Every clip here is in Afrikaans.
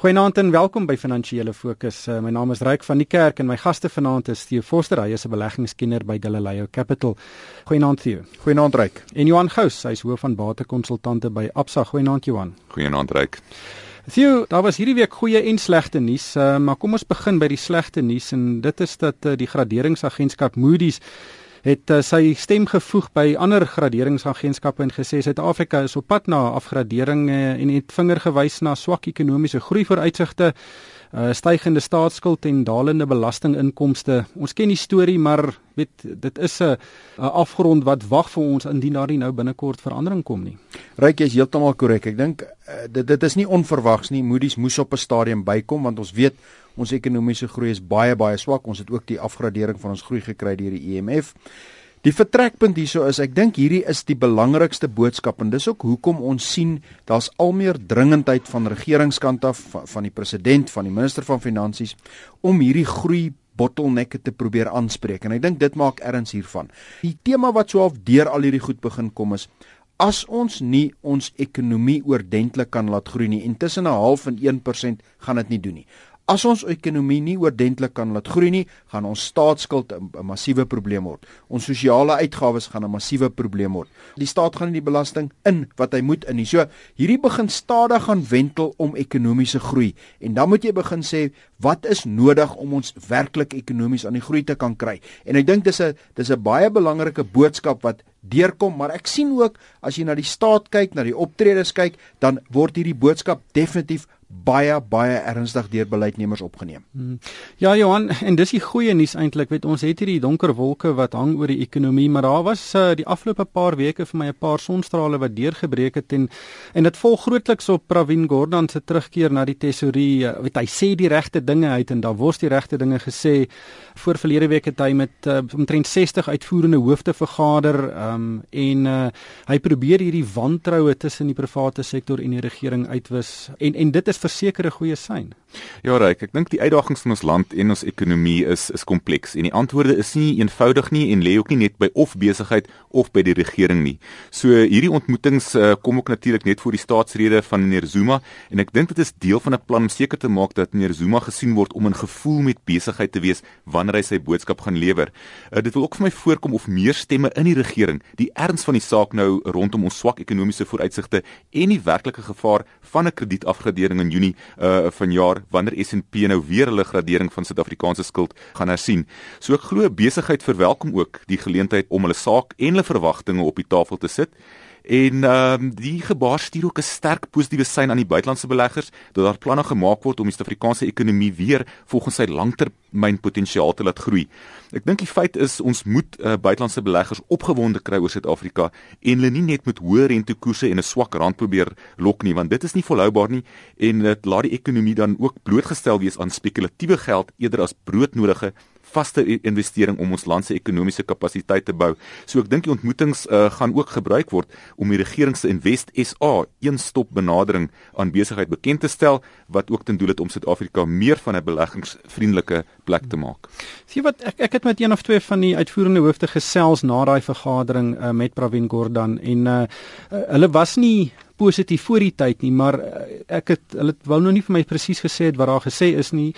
Goeienaand en welkom by Finansiële Fokus. Uh, my naam is Ryk van die Kerk en my gaste vanaand is Theo Forster, hy is 'n beleggingskenner by Galileo Capital. Goeienaand Theo. Goeienaand Ryk. En Johan Gous, hy is hoof van batekonsultante by Absa. Goeienaand Johan. Goeienaand Ryk. Theo, daar was hierdie week goeie en slegte nuus, uh, maar kom ons begin by die slegte nuus en dit is dat uh, die graderingsagentskap Moody's het uh, sy stem gevoeg by ander graderingsagentskappe en gesê Suid-Afrika is op pad na afgradering uh, en het vinger gewys na swak ekonomiese groei vooruitsigte, uh, stygende staatsskuld en dalende belastinginkomste. Ons ken die storie, maar weet dit is 'n afgrond wat wag vir ons indien daar nie nou binnekort verandering kom nie. Ryk is heeltemal korrek. Ek dink uh, dit dit is nie onverwags nie. Moody's moes op 'n stadium bykom want ons weet Ons ekonomiese groei is baie baie swak. Ons het ook die afgradering van ons groei gekry deur die IMF. Die vertrekpunt hierso is ek dink hierdie is die belangrikste boodskap en dis ook hoekom ons sien daar's al meer dringendheid van regeringskant af van, van die president, van die minister van finansies om hierdie groei bottlenecke te probeer aanspreek en ek dink dit maak erns hiervan. Die tema wat so half deur al hierdie goed begin kom is as ons nie ons ekonomie oordentlik kan laat groei nie en tussen 'n half en 1% gaan dit nie doen nie. As ons ekonomie nie oordentlik kan laat groei nie, gaan ons staatsskuld 'n massiewe probleem word. Ons sosiale uitgawes gaan 'n massiewe probleem word. Die staat gaan nie die belasting in wat hy moet in nie. So hierdie begin stadig gaan wentel om ekonomiese groei en dan moet jy begin sê wat is nodig om ons werklik ekonomies aan die groei te kan kry. En ek dink dis 'n dis 'n baie belangrike boodskap wat deurkom, maar ek sien ook as jy na die staat kyk, na die optredes kyk, dan word hierdie boodskap definitief baie baie ernstig deur beleidsnemers opgeneem. Hmm. Ja Johan, en dis die goeie nuus eintlik, weet ons het hierdie donker wolke wat hang oor die ekonomie, maar daar was uh, die afgelope paar weke vir my 'n paar sonstrale wat deurgebreek het en en dit volg grootliks op Pravin Gordhan se terugkeer na die tesorie. Uh, weet hy sê die regte dinge uit en daar word die regte dinge gesê. Voor verlede week het hy met uh, omtrent 60 uitvoerende hoofde vergader um, en uh, hy probeer hierdie wantroue tussen die private sektor en die regering uitwis. En en dit is verseker 'n goeie sein. Ja, Ryk, ek dink die uitdagings van ons land en ons ekonomie is is kompleks en die antwoorde is nie eenvoudig nie en lê ook nie net by of besigheid of by die regering nie. So hierdie ontmoetings uh, kom ook natuurlik net voor die staatsrede van meneer Zuma en ek dink dit is deel van 'n plan om seker te maak dat meneer Zuma gesien word om 'n gevoel met besigheid te wees wanneer hy sy boodskap gaan lewer. Uh, dit wil ook vir my voorkom of meer stemme in die regering die erns van die saak nou rondom ons swak ekonomiese vooruitsigte en die werklike gevaar van 'n kredietafgradering in Junie uh vanjaar wanneer S&P nou weer hulle gradering van Suid-Afrikaanse skuld gaan hersien. So ek glo besigheid verwelkom ook die geleentheid om hulle saak en hulle verwagtinge op die tafel te sit. En ehm um, die gebaar stuur ook 'n sterk positiewe sein aan die buitelandse beleggers dat daar planne gemaak word om die Suid-Afrikaanse ekonomie weer volgens sy langtermynpotensiaal te laat groei. Ek dink die feit is ons moet uh, buitelandse beleggers opgewonde kry oor Suid-Afrika en hulle nie net met hoë rentekoerse en 'n swak rand probeer lok nie want dit is nie volhoubaar nie en dit laat die ekonomie dan ook blootgestel wees aan spekulatiewe geld eerder as broodnodige vaste investering om ons land se ekonomiese kapasiteit te bou. So ek dink die ontmoetings uh, gaan ook gebruik word om die regering se Invest SA een-stop benadering aan besigheid bekend te stel wat ook ten doel het om Suid-Afrika meer van 'n beleggingsvriendelike plek te maak. Sien wat ek ek het met een of twee van die uitvoerende hoofde gesels na daai vergadering uh, met Pravin Gordhan en uh, uh, hulle was nie positief voor die tyd nie, maar uh, ek het hulle wou nou nie vir my presies gesê het wat daar gesê is nie,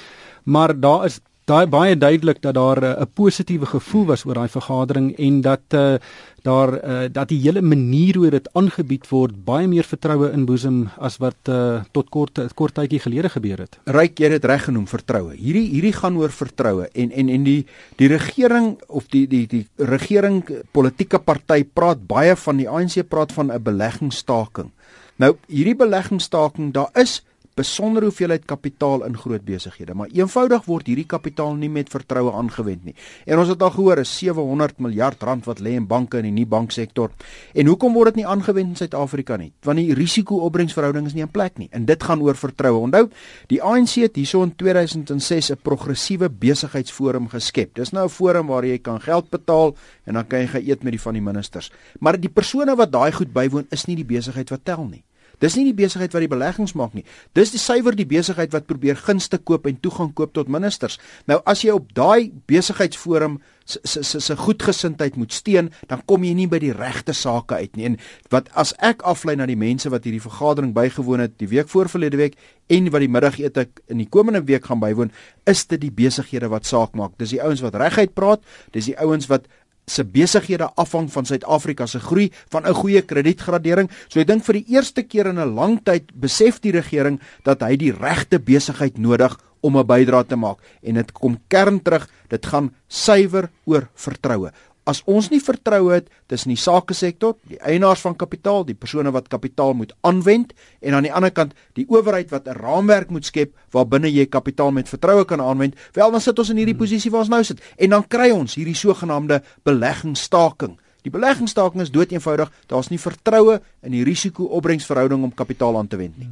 maar daar is daai baie duidelik dat daar eh, 'n uh, positiewe gevoel was oor daai vergadering en dat uh, daar uh, dat die hele manier hoe dit aangebied word baie meer vertroue inboesem as wat uh, tot kort kort tydjie gelede gebeur het. Ryk jy dit reg genoem vertroue. Hierdie hierdie gaan oor vertroue en en en die die regering of die die die regering politieke party praat baie van die ANC praat van 'n beleggingsstaking. Nou hierdie beleggingsstaking daar is besonder hoeveelheid kapitaal in groot besighede, maar eenvoudig word hierdie kapitaal nie met vertroue aangewend nie. En ons het al gehoor, is 700 miljard rand wat lê in banke in die banksektor. En hoekom word dit nie aangewend in Suid-Afrika nie? Want die risiko-opbrengsverhouding is nie in plek nie. En dit gaan oor vertroue. Onthou, die ANC het hierso in 2006 'n progressiewe besigheidsforum geskep. Dis nou 'n forum waar jy kan geld betaal en dan kan jy gaan eet met die van die ministers. Maar die persone wat daai goed bywoon is nie die besigheid wat tel nie. Dis nie die besigheid wat die beleggings maak nie. Dis die suiwer die besigheid wat probeer gunste koop en toegang koop tot ministers. Nou as jy op daai besigheidsforum se se se goedgesindheid moet steun, dan kom jy nie by die regte sake uit nie. En wat as ek aflei na die mense wat hierdie vergadering bygewoon het die week voor verlede week en wat die middagete in die komende week gaan bywoon, is dit die besighede wat saak maak. Dis die ouens wat reguit praat, dis die ouens wat se besighede afhang van Suid-Afrika se groei van 'n goeie kredietgradering. So ek dink vir die eerste keer in 'n lang tyd besef die regering dat hy die regte besigheid nodig om 'n bydrae te maak en dit kom kern terug, dit gaan suiwer oor vertroue. As ons nie vertroue het tussen die sake sektor, die eienaars van kapitaal, die persone wat kapitaal moet aanwend en aan die ander kant die owerheid wat 'n raamwerk moet skep waarbinne jy kapitaal met vertroue kan aanwend, wel dan sit ons in hierdie posisie waar ons nou sit en dan kry ons hierdie sogenaamde beleggingsstaking. Die beleggingsstaking is doeteenvoudig, daar's nie vertroue in die risiko-opbrengsverhouding om kapitaal aan te wend nie.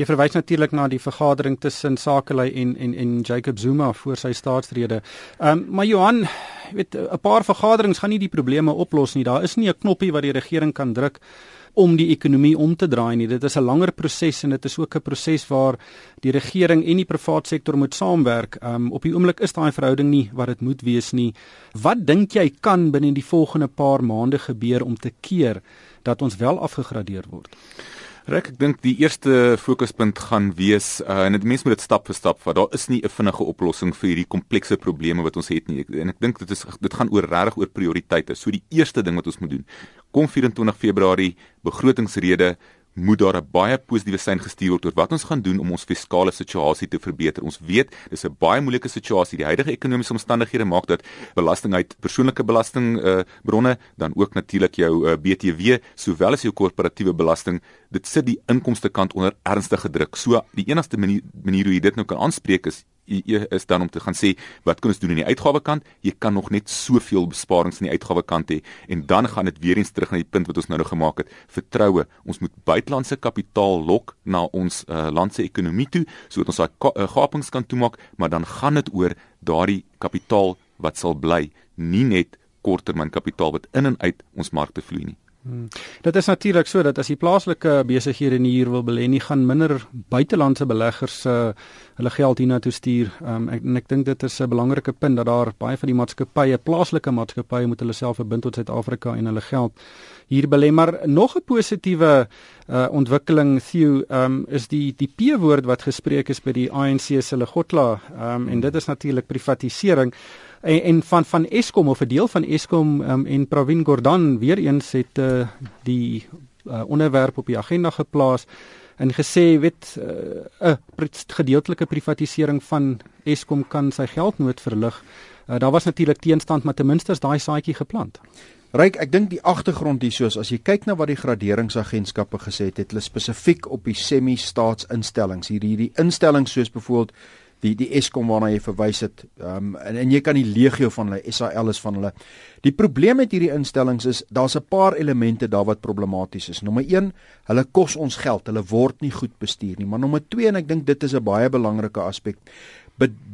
Jy verwys natuurlik na die vergadering tussen Sakelei en en en Jacob Zuma voor sy staatsrede. Ehm um, maar Johan, weet 'n paar vergaderings gaan nie die probleme oplos nie. Daar is nie 'n knoppie wat die regering kan druk om die ekonomie om te draai nie. Dit is 'n langer proses en dit is ook 'n proses waar die regering en die private sektor moet saamwerk. Um op die oomblik is daai verhouding nie wat dit moet wees nie. Wat dink jy kan binne die volgende paar maande gebeur om te keer dat ons wel afgegradeer word? Rek, ek dink die eerste fokuspunt gaan wees uh, en dit mense moet dit stap vir stap vat. Daar is nie 'n vinnige oplossing vir hierdie komplekse probleme wat ons het nie. En ek dink dit is dit gaan oor regtig oor prioriteite. So die eerste ding wat ons moet doen, kom 24 Februarie begrotingsrede moet daar 'n baie positiewe sein gestuur word oor wat ons gaan doen om ons fiskale situasie te verbeter. Ons weet dis 'n baie moeilike situasie. Die huidige ekonomiese omstandighede maak dat belasting uit persoonlike belasting uh, bronne dan ook natuurlik jou uh, eh, BTW sowel as jou korporatiewe belasting, dit sit die inkomste kant onder ernstige druk. So die enigste manier, manier hoe jy dit nou kan aanspreek is is dan om te gaan sê wat kan ons doen aan die uitgawekant? Jy kan nog net soveel besparings aan die uitgawekant hê en dan gaan dit weer eens terug na die punt wat ons nou nog gemaak het. Vertroue. Ons moet buitelandse kapitaal lok na ons uh, land se ekonomie toe sodat ons daai uh, gapings kan toemaak, maar dan gaan dit oor daardie kapitaal wat sal bly, nie net korttermyn kapitaal wat in en uit ons markte vloei nie. Hmm. Dit is natuurlik so dat as die plaaslike besighede nie hier wil belê nie, gaan minder buitelandse beleggers uh, hulle geld hiernatoe stuur. Um, ek en ek dink dit is 'n belangrike punt dat daar baie van die maatskappye, plaaslike maatskappye moet hulle self verbind tot Suid-Afrika en hulle geld hier belê. Maar nog 'n positiewe uh, ontwikkeling Theo um, is die die P-woord wat gespreek is by die ANC se Legotla um, en dit is natuurlik privatisering en, en van van Eskom of 'n deel van Eskom um, en Pravin Gordhan weer eens het uh, die uh, onderwerp op die agenda geplaas en gesê weet 'n uh, uh, gedeeltelike privatisering van Eskom kan sy geldnood verlig. Uh, daar was natuurlik teenstand maar ten minste daai saadjie geplant. Ryk, ek dink die agtergrond hierso is as jy kyk na wat die graderingsagentskappe gesê het, het hulle spesifiek op die semi-staatsinstellings, hierdie hierdie instellings soos byvoorbeeld die die Eskom waarna jy verwys het. Ehm um, en en jy kan die legio van hulle SAL is van hulle. Die probleem met hierdie instellings is daar's 'n paar elemente daar wat problematies is. Nommer 1, hulle kos ons geld. Hulle word nie goed bestuur nie. Maar nommer 2 en ek dink dit is 'n baie belangrike aspek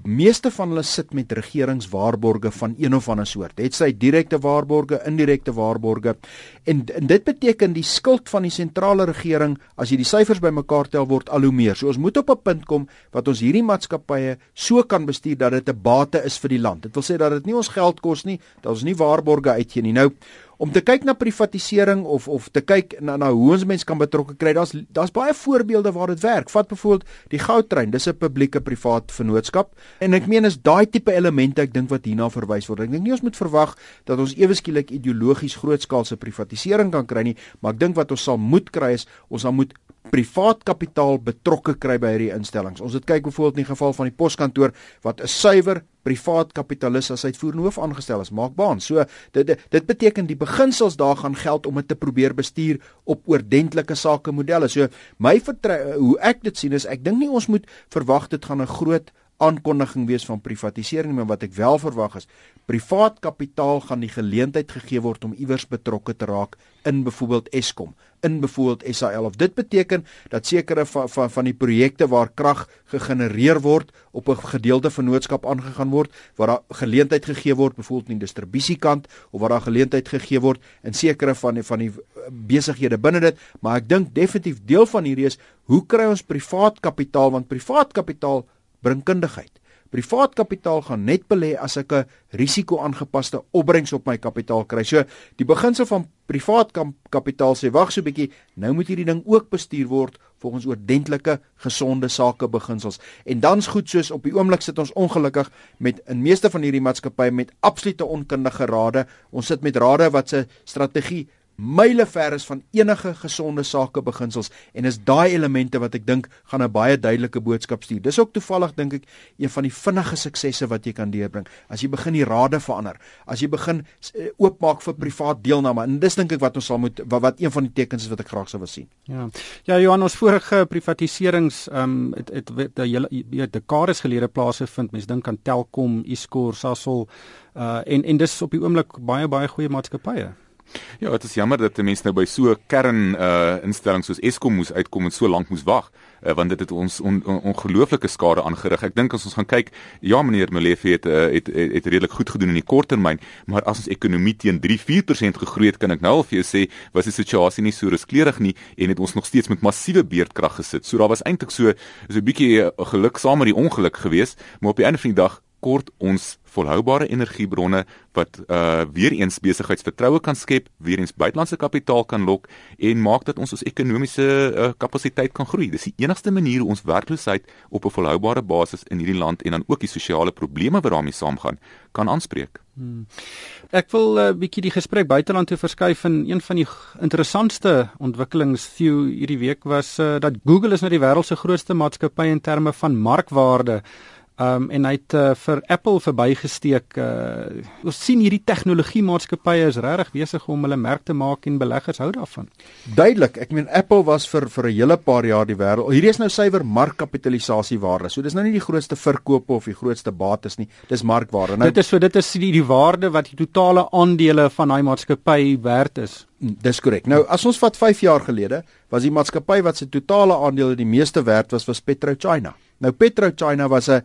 meeste van hulle sit met regeringswaarborge van een of ander soort. Het sy direkte waarborge, indirekte waarborge. En, en dit beteken die skuld van die sentrale regering as jy die syfers bymekaar tel word al hoe meer. So ons moet op 'n punt kom wat ons hierdie maatskappye so kan bestuur dat dit 'n bate is vir die land. Dit wil sê dat dit nie ons geld kos nie, dat ons nie waarborge uitgee nie. Nou om te kyk na privatisering of of te kyk na na hoe ons mense kan betrokke kry. Daar's daar's baie voorbeelde waar dit werk. Vat byvoorbeeld die goudtrein. Dis 'n publieke privaat vennootskap en ek meen is daai tipe elemente ek dink wat hierna verwys word. Ek dink nie ons moet verwag dat ons ewe skielik ideologies grootskaalse privatisering kan kry nie, maar ek dink wat ons sal moet kry is ons sal moet privaat kapitaal betrokke kry by hierdie instellings. Ons het kyk byvoorbeeld in die geval van die poskantoor wat 'n suiwer privaat kapitalis as uitvoerende hoof aangestel is, maak baan. So dit dit, dit beteken die beginsels daar gaan geld om dit te probeer bestuur op oordentlike sake modelle. So my vertrou hoe ek dit sien is ek dink nie ons moet verwag dit gaan 'n groot aankondiging wees van privatisering, maar wat ek wel verwag is privaat kapitaal gaan die geleentheid gegee word om iewers betrokke te raak in byvoorbeeld Eskom, in byvoorbeeld SAL of dit beteken dat sekere van van van die projekte waar krag gegenereer word op 'n gedeelde vennootskap aangegaan word waar daar geleentheid gegee word byvoorbeeld in die distribusiekant of waar daar geleentheid gegee word in sekere van die van die besighede binne dit, maar ek dink definitief deel van hierdie is hoe kry ons privaat kapitaal? Want privaat kapitaal bring kundigheid. Privaat kapitaal gaan net belê as ek 'n risiko-aangepaste opbrengs op my kapitaal kry. So die beginsel van privaat kapitaal sê wag so 'n bietjie, nou moet hierdie ding ook bestuur word volgens oordentlike gesonde sake beginsels. En dan's goed soos op die oomblik sit ons ongelukkig met in meeste van hierdie maatskappye met absolute onkundige rade. Ons sit met rade wat se strategie myle ver is van enige gesonde sake beginsels en is daai elemente wat ek dink gaan 'n baie duidelike boodskap stuur. Dis ook toevallig dink ek een van die vinnige suksesse wat jy kan deurbring. As jy begin die rade verander, as jy begin eh, oopmaak vir privaat deelname en dis dink ek wat ons sal moet wat, wat een van die tekens is wat ek graag sou wil sien. Ja. Ja, Johan, ons vorige privatiserings ehm um, het het die hele ja, dekades gelede plaasgevind. Mense dink aan Telkom, Iscor, Sasol uh en en dis op die oomblik baie baie goeie maatskappye. Ja, dit is jammer dat mense nou by so 'n kern uh instelling soos Eskom moes uitkom en so lank moes wag, uh, want dit het ons on, on, ongelooflike skade aangerig. Ek dink as ons gaan kyk, ja meneer Molefe het, uh, het het het redelik goed gedoen in die kort termyn, maar as ons ekonomie teen 3-4% gegroei het, kan ek nou al vir jou sê, was die situasie nie so ruskleurig nie en het ons nog steeds met massiewe beerdkrag gesit. So daar was eintlik so so 'n bietjie geluk saam met die ongeluk geweest, maar op die einde van die dag kort ons volhoubare energiebronne wat uh weer eens besigheidsvertroue kan skep, weer eens buitelandse kapitaal kan lok en maak dat ons ons ekonomiese uh, kapasiteit kan groei. Dis die enigste manier hoe ons werkloosheid op 'n volhoubare basis in hierdie land en dan ook die sosiale probleme wat daarmee saamgaan kan aanspreek. Hmm. Ek wil 'n uh, bietjie die gesprek buiteland toe verskuif en een van die interessantste ontwikkelings hierdie week was uh, dat Google is nou die wêreld se grootste maatskappy in terme van markwaarde Um en hy het uh, vir Apple verbygesteek. Uh, ons sien hierdie tegnologie maatskappye is regtig besig om hulle merk te maak en beleggers hou daarvan. Duidelik. Ek meen Apple was vir vir 'n hele paar jaar die wêreld. Hierdie is nou suiwer markkapitalisasie waarde. So dis nou nie die grootste verkope of die grootste bates nie. Dis markwaarde. Nou Dit is so dit is die, die waarde wat die totale aandele van daai maatskappy werd is. Mm, dis korrek. Nou as ons vat 5 jaar gelede, was die maatskappy wat se totale aandele die meeste werd was was PetroChina. Nou PetroChina was 'n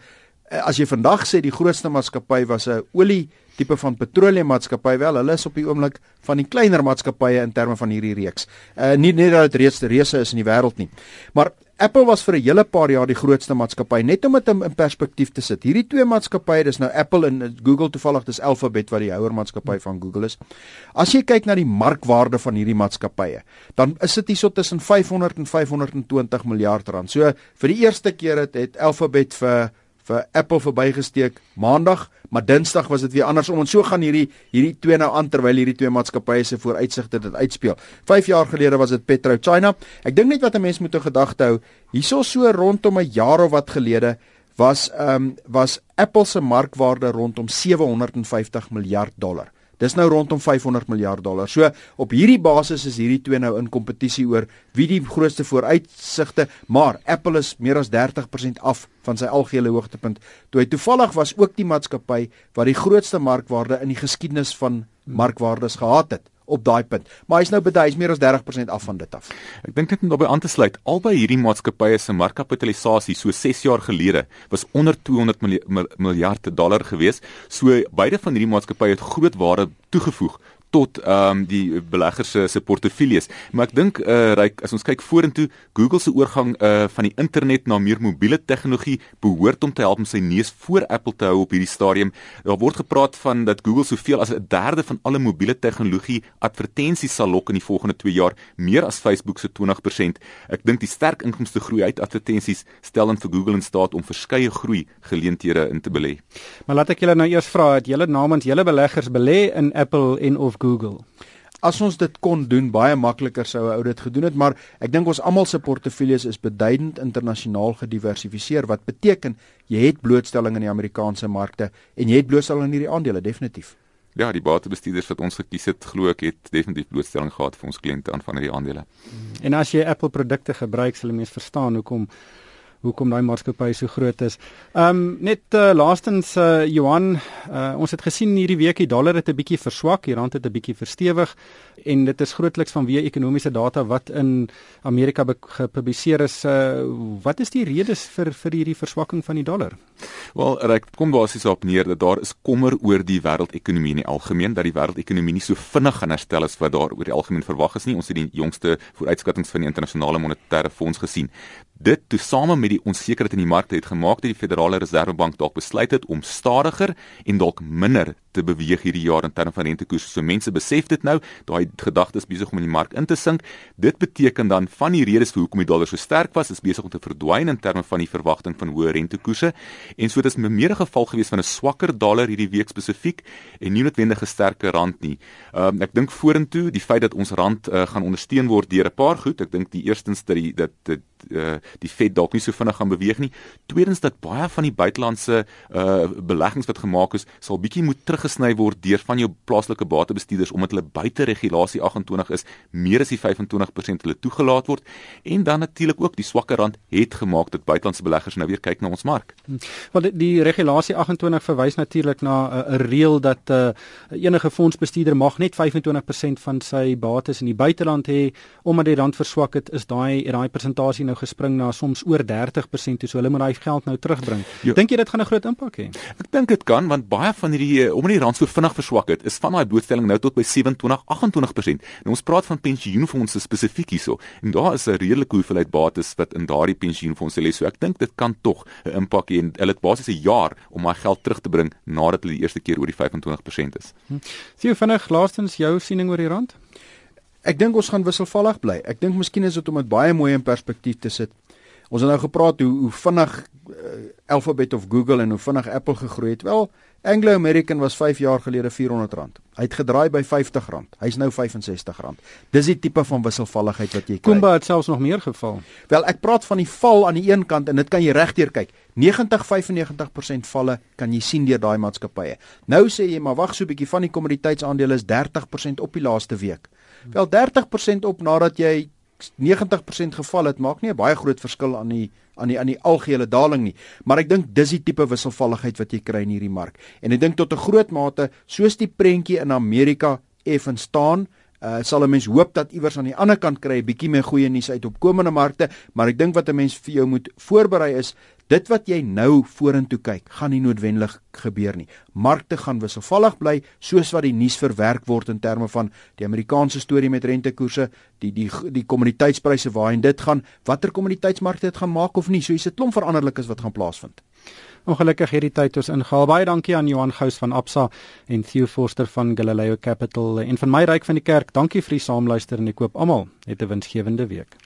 as jy vandag sê die grootste maatskappy was 'n olie tipe van petroleummaatskappy wel hulle is op die oomblik van die kleiner maatskappye in terme van hierdie reeks. Uh nie net dat dit reeds die reuse is in die wêreld nie. Maar Apple was vir 'n hele paar jaar die grootste maatskappy net om dit in perspektief te sit. Hierdie twee maatskappye, dis nou Apple en Google toevallig dis Alphabet wat die houer maatskappy van Google is. As jy kyk na die markwaarde van hierdie maatskappye, dan is dit hierso tussen 500 en 520 miljard rand. So vir die eerste keer het, het Alphabet vir vir Apple verbygesteek maandag, maar dinsdag was dit weer andersom en so gaan hierdie hierdie twee nou aan terwyl hierdie twee maatskappye se vooruitsigte dit uitspeel. 5 jaar gelede was dit PetroChina. Ek dink net wat 'n mens moet in gedagte hou, hierso so rondom 'n jaar of wat gelede was ehm um, was Apple se markwaarde rondom 750 miljard dollar. Dis nou rondom 500 miljard dollar. So op hierdie basis is hierdie twee nou in kompetisie oor wie die grootste vooruitsigte, maar Apple is meer as 30% af van sy algehele hoogtepunt. Toe hy toevallig was ook die maatskappy wat die grootste markwaarde in die geskiedenis van markwaardes gehad het op daai punt. Maar hy's nou beduie hy's meer as 30% af van dit af. Ek dink net om daarbey aan te sluit, albei hierdie maatskappye se markkapitalisasie so 6 jaar gelede was onder 200 miljard dollar geweest. So beide van hierdie maatskappye het groot waarde toegevoeg tot ehm um, die beleggers se se portefeuilles. Maar ek dink eh uh, ryk as ons kyk vorentoe, Google se oorgang eh uh, van die internet na meer mobiele tegnologie behoort om te help om sy neus voor Apple te hou op hierdie stadium. Daar word gepraat van dat Google soveel as 'n derde van alle mobiele tegnologie advertensies sal lok in die volgende 2 jaar, meer as Facebook se 20%. Ek dink die sterk inkomste groei uit advertensies stel dan vir Google in staat om verskeie groei geleenthede in te belê. Maar laat ek julle nou eers vra, het julle namens julle beleggers belê in Apple en of Google. As ons dit kon doen, baie makliker sou 'n ou dit gedoen het, maar ek dink ons almal se portefeuilles is beduidend internasionaal gediversifiseer wat beteken jy het blootstelling in die Amerikaanse markte en jy het blootstelling in hierdie aandele definitief. Ja, die batebestuurders wat ons gekies het, glo ek het definitief blootstelling gehad vir ons kliënte aan van hierdie aandele. En as jy Apple produkte gebruik, sal jy mens verstaan hoekom hoekom daai maatskappy so groot is. Ehm um, net uh, laastens uh, Johan, uh, ons het gesien hierdie week die dollar het 'n bietjie verswak, die rand het 'n bietjie verstewig en dit is grootliks vanweë ekonomiese data wat in Amerika gepubliseer is. Uh, wat is die redes vir vir hierdie verswakking van die dollar? Wel, reg kom basies op neer dat daar is kommer oor die wêreldekonomie in die algemeen dat die wêreldekonomie nie so vinnig gaan herstel as wat daar oor die algemeen verwag is nie. Ons het die jongste vooruitskattinge van die internasionale monetêre fonds gesien. Dit tesame met die onsekerheid in die markte het gemaak dat die Federale Reservebank dalk besluit het om stadiger en dalk minder te beweeg hierdie jaar in terme van rentekoerse. So mense besef dit nou, daai gedagtes besig om in die mark in te sink. Dit beteken dan van die redes vir hoekom die dollar so sterk was, is besig om te verdwyn in terme van die verwagting van hoë rentekoerse. En so dit is meer 'n geval gewees van 'n swakker dollar hierdie week spesifiek en nie noodwendig 'n sterker rand nie. Um, ek dink vorentoe die feit dat ons rand uh, gaan ondersteun word deur 'n paar goed. Ek dink die eerstens dat die dat dit uh, die Fed dalk nie so vinnig gaan beweeg nie. Tweedens dat baie van die buitelandse uh beleggings wat gemaak is, sal bietjie moet teruggesny word deur van jou plaaslike batebestuurders omdat hulle buite regulasie 28 is, meer as die 25% hulle toegelaat word en dan natuurlik ook die swakker rand het gemaak dat buitelandse beleggers nou weer kyk na ons mark. Hm. Want die, die regulasie 28 verwys natuurlik na 'n uh, reël dat uh enige fondsbestuurder mag net 25% van sy bates in die buiteland hê omdat die rand verswak het, is daai daai persentasie nou gespring na soms oor 30% toe so hulle moet daai geld nou terugbring. Ja. Dink jy dit gaan 'n groot impak hê? Ek dink dit kan want baie van hierdie omdat die rand so vinnig verswak het, is van daai blootstelling nou tot by 27, 28%. Nou ons praat van pensioenfonde spesifiek hierso en daar is 'n redelike hoeveelheid bates wat in daardie pensioenfonde lê. So ek dink dit kan tog 'n impak hê en hulle het basies 'n jaar om daai geld terug te bring nadat hulle die eerste keer oor die 25% is. Hm. Sien vinnig laastens jou siening oor die rand? Ek dink ons gaan wisselvallig bly. Ek dink miskien is dit om dit baie mooi in perspektief te sit. Ons het nou gepraat hoe hoe vinnig uh, Alphabet of Google en hoe vinnig Apple gegroei het. Wel, Anglo American was 5 jaar gelede R400. Hy het gedraai by R50. Hy's nou R65. Dis die tipe van wisselvalligheid wat jy kry. Kumba het selfs nog meer geval. Wel, ek praat van die val aan die een kant en dit kan jy regdeur kyk. 90-95% valle kan jy sien deur daai maatskappye. Nou sê jy maar wag so 'n bietjie van die kommoditeitsaandele is 30% op die laaste week. Wel 30% op nadat jy 90% geval het, maak nie 'n baie groot verskil aan die aan die aan die algehele daling nie. Maar ek dink dis die tipe wisselvalligheid wat jy kry in hierdie mark. En ek dink tot 'n groot mate, soos die prentjie in Amerika effens staan, uh, sal 'n mens hoop dat iewers aan die ander kant kry 'n bietjie meer goeie nuus uit opkomende markte, maar ek dink wat 'n mens vir jou moet voorberei is dit wat jy nou vorentoe kyk, gaan nie noodwendig gebeur nie. Markte gaan wisselvallig bly soos wat die nuus verwerk word in terme van die Amerikaanse storie met rentekoerse, die die die kommoditeitspryse waarheen dit gaan, watter kommoditeitsmarkte dit gaan maak of nie. So is dit klomp veranderlikes wat gaan plaasvind. Ongelukkig hierdie tyd ons ingehaal. Baie dankie aan Johan Gous van Absa en Theo Forster van Galileo Capital en van my ryk van die kerk. Dankie vir die saamluister en ek koop almal 'n winsgewende week.